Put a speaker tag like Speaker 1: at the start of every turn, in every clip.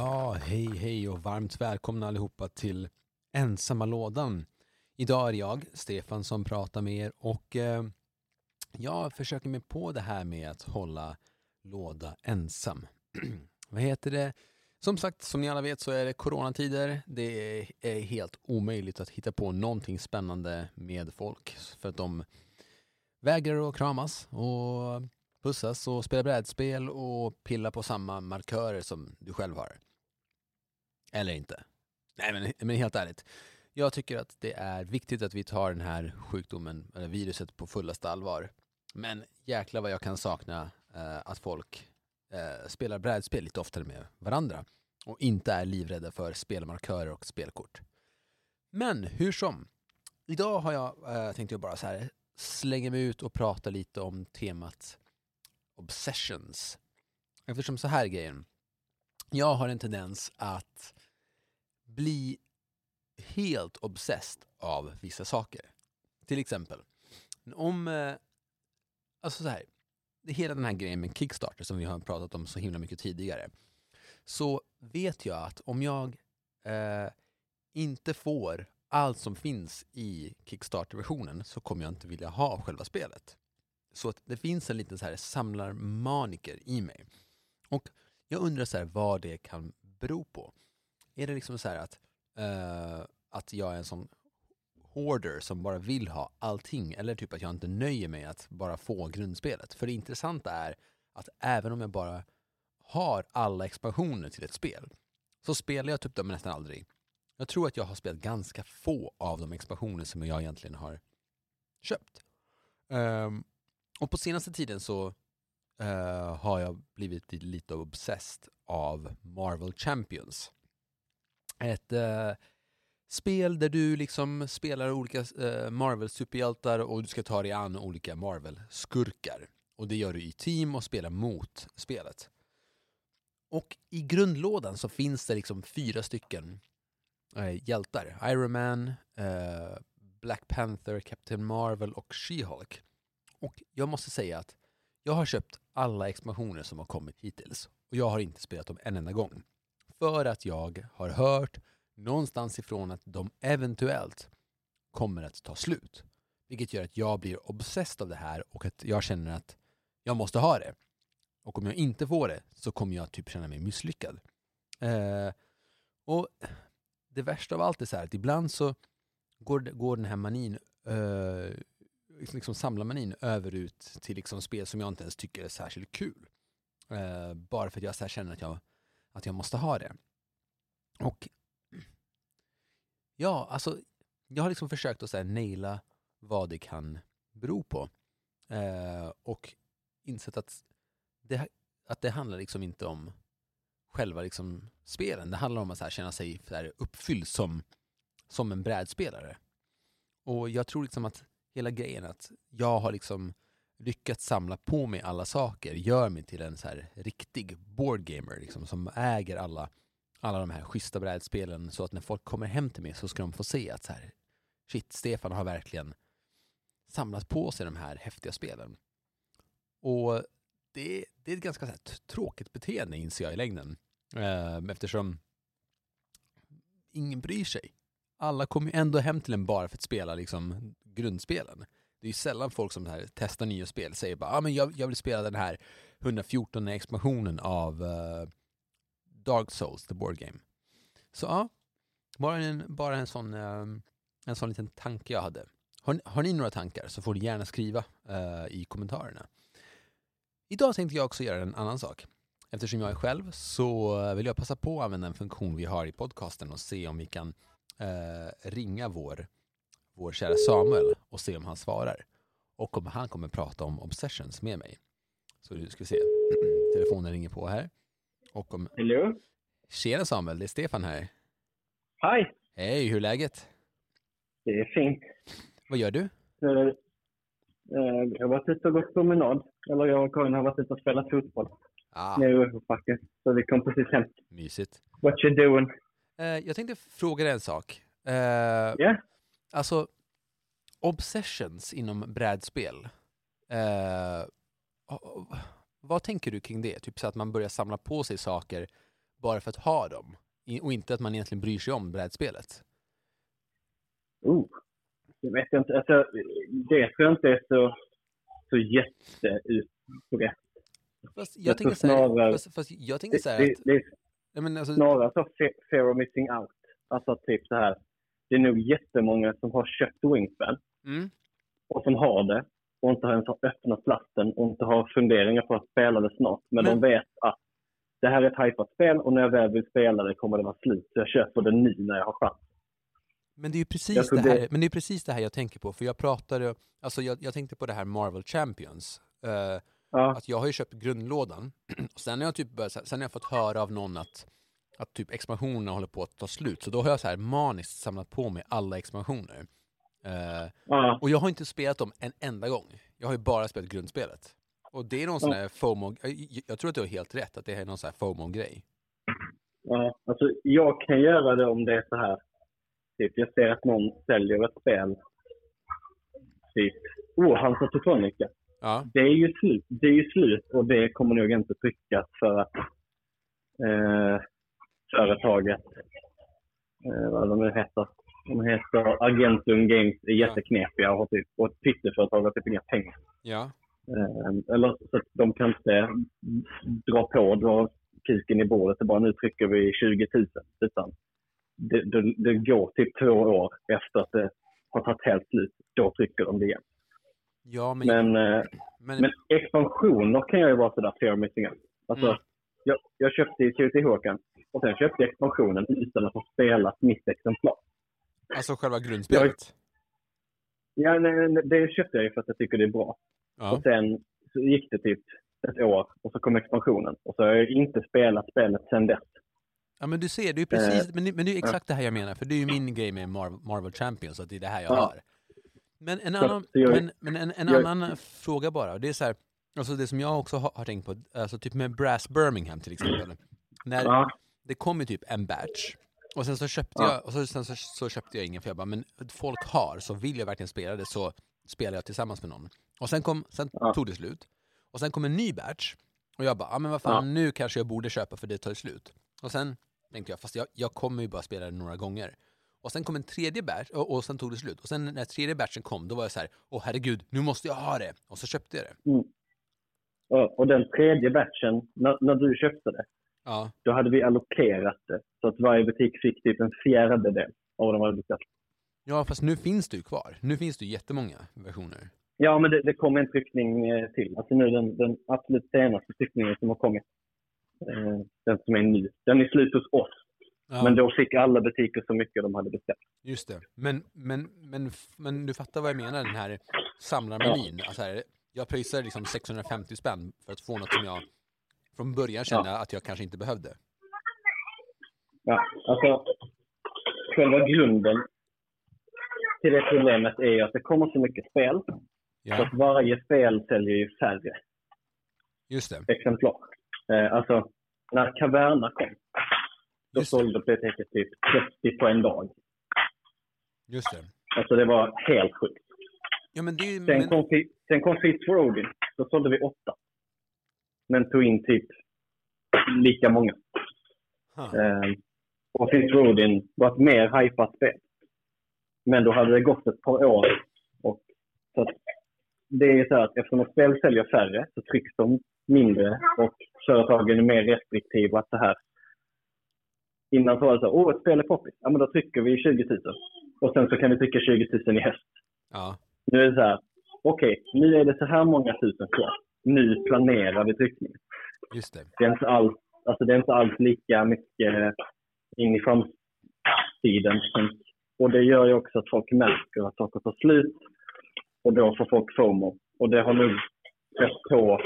Speaker 1: Ja, hej hej och varmt välkomna allihopa till Ensamma lådan. Idag är det jag, Stefan, som pratar med er och eh, jag försöker mig på det här med att hålla låda ensam. Vad heter det? Som sagt, som ni alla vet så är det coronatider. Det är helt omöjligt att hitta på någonting spännande med folk för att de vägrar att kramas och pussas och spela brädspel och pilla på samma markörer som du själv har. Eller inte. Nej men, men helt ärligt. Jag tycker att det är viktigt att vi tar den här sjukdomen, eller viruset, på fullaste allvar. Men jäklar vad jag kan sakna eh, att folk eh, spelar brädspel lite oftare med varandra och inte är livrädda för spelmarkörer och spelkort. Men hur som. Idag har jag, eh, tänkte jag bara så här, slänga mig ut och prata lite om temat obsessions. Eftersom så här är grejen. Jag har en tendens att bli helt obsessed av vissa saker. Till exempel, om... Eh, alltså så här, hela den här grejen med Kickstarter som vi har pratat om så himla mycket tidigare. Så vet jag att om jag eh, inte får allt som finns i Kickstarter-versionen så kommer jag inte vilja ha själva spelet. Så att det finns en liten så här samlarmaniker i mig. Och jag undrar så här vad det kan bero på. Är det liksom så här att, eh, att jag är en sån hoarder som bara vill ha allting eller typ att jag inte nöjer mig att bara få grundspelet. För det intressanta är att även om jag bara har alla expansioner till ett spel så spelar jag typ dem nästan aldrig. Jag tror att jag har spelat ganska få av de expansioner som jag egentligen har köpt. Um, och på senaste tiden så uh, har jag blivit lite obsessed av Marvel Champions. Ett uh, spel där du liksom spelar olika uh, Marvel-superhjältar och du ska ta dig an olika Marvel-skurkar. Och det gör du i team och spelar mot spelet. Och i grundlådan så finns det liksom fyra stycken äh, hjältar. Iron Man, äh, Black Panther, Captain Marvel och She-Hulk. Och jag måste säga att jag har köpt alla expansioner som har kommit hittills. Och jag har inte spelat dem en enda gång. För att jag har hört någonstans ifrån att de eventuellt kommer att ta slut. Vilket gör att jag blir obsessed av det här och att jag känner att jag måste ha det. Och om jag inte får det så kommer jag typ känna mig misslyckad. Eh, och det värsta av allt är så här att ibland så går, går den här manin, eh, liksom, liksom samlarmanin över ut till liksom spel som jag inte ens tycker är särskilt kul. Eh, bara för att jag så känner att jag, att jag måste ha det. Och ja, alltså jag har liksom försökt att så här, naila vad det kan bero på. Eh, och insett att det, att det handlar liksom inte om själva liksom spelen. Det handlar om att här, känna sig här, uppfylld som, som en brädspelare. Och jag tror liksom att hela grejen att jag har liksom lyckats samla på mig alla saker gör mig till en så här riktig boardgamer liksom, som äger alla, alla de här schyssta brädspelen så att när folk kommer hem till mig så ska de få se att så här, shit, Stefan har verkligen samlat på sig de här häftiga spelen. Och det, det är ett ganska här, tråkigt beteende inser jag i längden. Ehm, eftersom ingen bryr sig. Alla kommer ju ändå hem till en bara för att spela liksom, grundspelen. Det är ju sällan folk som här, testar nya spel säger bara ah, men jag, jag vill spela den här 114 expansionen av uh, Dark Souls, the board game. Så ja, bara en, bara en, sån, um, en sån liten tanke jag hade. Har, har ni några tankar så får ni gärna skriva uh, i kommentarerna. Idag tänkte jag också göra en annan sak. Eftersom jag är själv så vill jag passa på att använda en funktion vi har i podcasten och se om vi kan uh, ringa vår, vår kära Samuel och se om han svarar. Och om han kommer prata om obsessions med mig. Så nu ska vi se. Telefonen ringer på här. Och om...
Speaker 2: Hello?
Speaker 1: Tjena Samuel, det är Stefan här.
Speaker 2: Hej!
Speaker 1: Hej, hur är läget?
Speaker 2: Det är fint.
Speaker 1: Vad gör du?
Speaker 2: Eh, eh, Jag har varit ute och gått promenad. Eller jag och Karin har varit ute och spelat fotboll
Speaker 1: Ah,
Speaker 2: nere i Ursbacken. Så vi kom precis hem.
Speaker 1: mysigt.
Speaker 2: What you doing?
Speaker 1: Eh, jag tänkte fråga dig en sak. Eh,
Speaker 2: Ja?
Speaker 1: Alltså, obsessions inom brädspel. Eh, vad tänker du kring det? Typ så att man börjar samla på sig saker bara för att ha dem. Och inte att man egentligen bryr sig om brädspelet.
Speaker 2: Oh. Jag vet inte. Alltså, det tror jag inte är så, så jätteutbrett.
Speaker 1: Fast jag,
Speaker 2: Jag
Speaker 1: tänker
Speaker 2: tror
Speaker 1: så här,
Speaker 2: snarare-
Speaker 1: fast, fast jag tänker
Speaker 2: Det,
Speaker 1: så här
Speaker 2: det,
Speaker 1: att,
Speaker 2: det är
Speaker 1: nej, men alltså,
Speaker 2: snarare så fe- fear of missing out. Alltså typ så här. Det är nog jättemånga som har köpt Wingspan
Speaker 1: mm,
Speaker 2: och som har det och inte har ens öppnat plasten och inte har funderingar på att spela det snart. Men,
Speaker 1: Men-
Speaker 2: de vet att det här är ett hypat spel och när jag väl vill spela det kommer det vara slut. Så jag köper det nu när jag har chans.
Speaker 1: Men det är ju precis det här,
Speaker 2: det-
Speaker 1: men det är precis det här jag tänker på, för jag pratade, alltså jag, jag tänkte på det här Marvel Champions. Eh,
Speaker 2: Ja,
Speaker 1: att jag har ju köpt grundlådan, och sen har jag typ börjat, sen har jag fått höra av någon att, att typ expansionerna håller på att ta slut, så då har jag så här maniskt samlat på mig alla expansioner. Eh,
Speaker 2: ja,
Speaker 1: och jag har inte spelat dem en enda gång. Jag har ju bara spelat grundspelet. Och det är någon sån här FOMO, jag, tror att du har helt rätt, att det är någon sån här FOMO-grej.
Speaker 2: ja. Alltså, jag kan göra det om det är så här. Typ, jag ser att någon säljer ett spel. Typ, oh, Hansa Teutonica.
Speaker 1: Ja,
Speaker 2: Det är ju slut. Det är ju slut och det kommer nog inte tryckas för att eh, företaget, eh, vad de nu heter, de heter Argentum Games är jätteknepiga och, har typ, och ett pytteföretag har typ inga pengar.
Speaker 1: ja,
Speaker 2: Eh, eller så att de kan inte dra på, dra kuken i bordet och bara nu trycker vi 20 000. Utan det, det, det går typ två år efter att det har tagit helt slut. Då trycker de det igen.
Speaker 1: ja men,
Speaker 2: Men, eh,
Speaker 1: men,
Speaker 2: men expansioner kan jag ju vara sådär fear missing out. Alltså,
Speaker 1: Mm.
Speaker 2: jag, jag köpte ju TUT Håkan och sen köpte jag expansionen utan att ha spelat mitt exemplar.
Speaker 1: alltså själva grundspelet.
Speaker 2: Ja, nej, det köpte jag ju för att jag tycker det är bra.
Speaker 1: Ja.
Speaker 2: Och sen så gick det typ ett år och så kom expansionen. Och så har jag inte spelat spelet sen dess.
Speaker 1: Ja men du ser, det är precis,
Speaker 2: Eh,
Speaker 1: men, det, men det är ju exakt det här jag menar, för det är ju min grej med Marvel, Marvel Champions, att det är det här jag
Speaker 2: Ja.
Speaker 1: har. Men en annan,
Speaker 2: jag-
Speaker 1: men, men en, en
Speaker 2: jag-
Speaker 1: annan fråga bara, det är så här, alltså det som jag också har, har tänkt på, alltså typ med Brass Birmingham till exempel. När det kom ju typ en batch, och sen så köpte
Speaker 2: Ja.
Speaker 1: jag, och så, sen så, så köpte jag ingen för jag bara, men folk har, så vill jag verkligen spela det så spelar jag tillsammans med någon. Och sen kom, sen
Speaker 2: Ja.
Speaker 1: tog det slut. Och sen kom en ny batch, och jag bara, ja men vad fan,
Speaker 2: Ja.
Speaker 1: nu kanske jag borde köpa för det tar slut. Och sen tänkte jag, fast jag, jag kommer ju bara spela det några gånger. Och sen kom en tredje batch, och, och sen tog det slut. Och sen när tredje batchen kom, då var jag så här, åh herregud, nu måste jag ha det. Och så köpte jag det.
Speaker 2: och, och den tredje batchen, när, när du köpte det,
Speaker 1: Ja,
Speaker 2: då hade vi allokerat det. Så att varje butik fick typ en fjärdedel av vad de hade beställt.
Speaker 1: ja fast nu finns det ju kvar. Nu finns det ju jättemånga versioner.
Speaker 2: Ja, men det, det kom en tryckning eh, till. Alltså nu den, den absolut senaste tryckningen som har kommit. Eh, den som är ny. Den är slut hos oss.
Speaker 1: Ja,
Speaker 2: Men då fick alla butiker så mycket de hade beställt.
Speaker 1: just det. Men, men, men, men du fattar vad jag menar, den här samlarmenyn. Alltså här, jag pröjsade liksom 650 spänn för att få något som jag från början kände att jag kanske inte behövde.
Speaker 2: Ja, alltså själva grunden till det problemet är ju att det kommer så mycket spel. Så
Speaker 1: Ja,
Speaker 2: att varje spel säljer ju färre
Speaker 1: just det.
Speaker 2: exemplar. Eh, alltså, när Caverna kom, då
Speaker 1: Just
Speaker 2: sålde biblioteket typ 30 på en dag.
Speaker 1: Just det.
Speaker 2: Alltså det var helt sjukt.
Speaker 1: Ja, men det.
Speaker 2: Sen
Speaker 1: Men,
Speaker 2: kom, sen kom for Odin. Då sålde vi åtta. Men tog in typ lika många.
Speaker 1: huh.
Speaker 2: Eh, och Feast for Odin var ett mer hypat spel. Men då hade det gått ett par år. Och, så att det är så här att eftersom ett spel säljer färre så trycks de mindre och företagen är mer restriktiva att så här. Innan så var det så åh ett spel är poppis. Ja men då trycker vi 20 000. Och sen så kan vi trycka 20 000 i höst.
Speaker 1: Ja,
Speaker 2: Nu är det så här, okej, nu är det så här många tusen kvar. Nu planerar vi tryckningen.
Speaker 1: just det.
Speaker 2: Det är inte alls, alltså det är inte alls lika mycket in i framtiden. Och det gör ju också att folk märker att saker tar slut. Och då får folk FOMO. Och det har nu sett på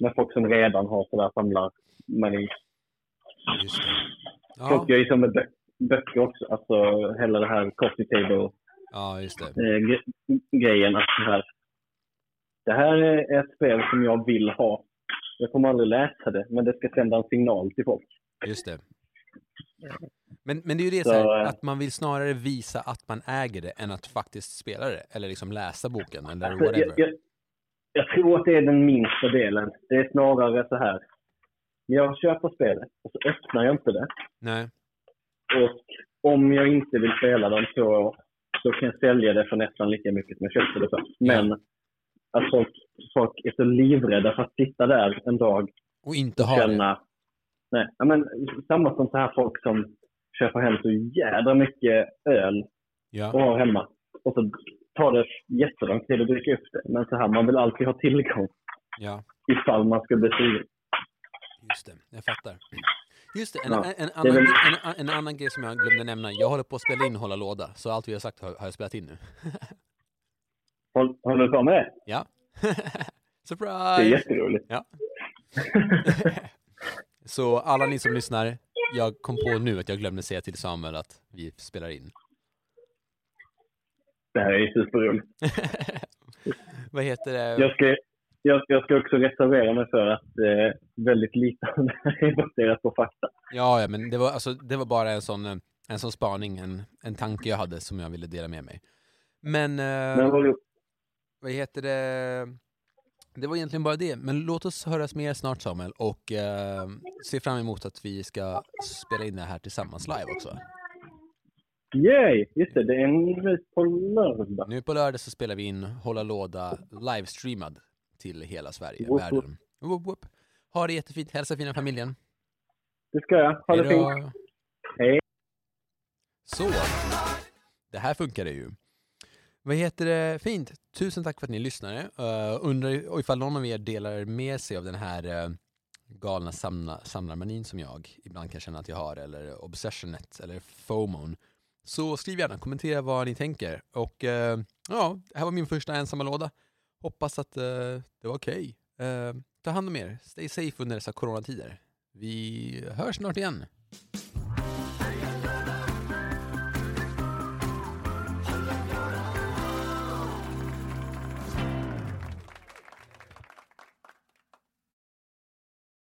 Speaker 2: med folk som redan har sådär samlar money.
Speaker 1: Just det. Ja,
Speaker 2: Folk gör ju så med bö- böcker också. Alltså hela det här coffee table
Speaker 1: ja just det.
Speaker 2: eh, gre- grejen. Att så här, det här är ett spel som jag vill ha. Jag kommer aldrig läsa det, men det ska sända en signal till folk.
Speaker 1: Just det. Men, men det är ju det
Speaker 2: Så,
Speaker 1: så här,
Speaker 2: eh,
Speaker 1: att man vill snarare visa att man äger det än att faktiskt spela det. Eller liksom läsa boken eller
Speaker 2: Alltså,
Speaker 1: whatever.
Speaker 2: jag, jag, jag tror att det är den minsta delen. Det är snarare så här. Jag köper spelet och så öppnar jag inte det.
Speaker 1: Nej,
Speaker 2: Och om jag inte vill spela två år så kan jag sälja det för nästan lika mycket som jag köpte det för. Men att folk, folk är så livrädda för att sitta där en dag
Speaker 1: och inte
Speaker 2: och
Speaker 1: ha det.
Speaker 2: känna... Nej, ja, men samma som så här folk som köper hem så jädra mycket öl och
Speaker 1: Ja,
Speaker 2: har hemma. Och så tar det jättelång tid att dricka upp det. Men så här, man vill alltid ha tillgång
Speaker 1: ja,
Speaker 2: ifall man skulle bli sugen.
Speaker 1: just det. Jag fattar. Just det, en,
Speaker 2: Ja,
Speaker 1: en, en, annan,
Speaker 2: väl-
Speaker 1: en annan grej som jag glömde nämna. Jag håller på att spela in Hålla Låda, så allt vi har sagt har, har jag spelat in nu.
Speaker 2: Håll- Håller du på med det?
Speaker 1: Ja.
Speaker 2: Det är
Speaker 1: Surprise!
Speaker 2: jätteroligt.
Speaker 1: Ja. Så alla ni som lyssnar, jag kom på nu att jag glömde säga till Samuel att vi spelar in.
Speaker 2: det här är superroligt.
Speaker 1: Vad heter det?
Speaker 2: Jag ska, jag, jag ska också reservera mig för att eh, väldigt lite av det här är baserat på fakta.
Speaker 1: Ja, ja, men det var, alltså, det var bara en sån, en sån spaning, en, en tanke jag hade som jag ville dela med mig. Men, eh,
Speaker 2: Men vad,
Speaker 1: vad heter det? Det var egentligen bara det, men låt oss höras mer snart Samuel och eh, se fram emot att vi ska spela in det här tillsammans live också.
Speaker 2: yay! Just det, det är nu på lördag.
Speaker 1: Nu på lördag så spelar vi in Hålla Låda livestreamad till hela Sverige,
Speaker 2: Woop,
Speaker 1: världen. Woop, woop. Ha det jättefint, hälsa fina familjen.
Speaker 2: Det ska jag. Ha det
Speaker 1: Hejdå.
Speaker 2: fint. Hej.
Speaker 1: Så, det här funkar det ju. Vad heter det? Fint. Tusen tack för att ni lyssnade. Uh, undrar ifall någon av er delar med sig av den här uh, galna samla, samlarmanin som jag ibland kan känna att jag har, eller obsessionet, eller FOMON. Så skriv gärna, kommentera vad ni tänker. Och uh, ja, det här var min första ensamma låda. Hoppas att uh, det var okej. Uh, ta hand om er. Stay safe under dessa coronatider. Vi hörs snart igen.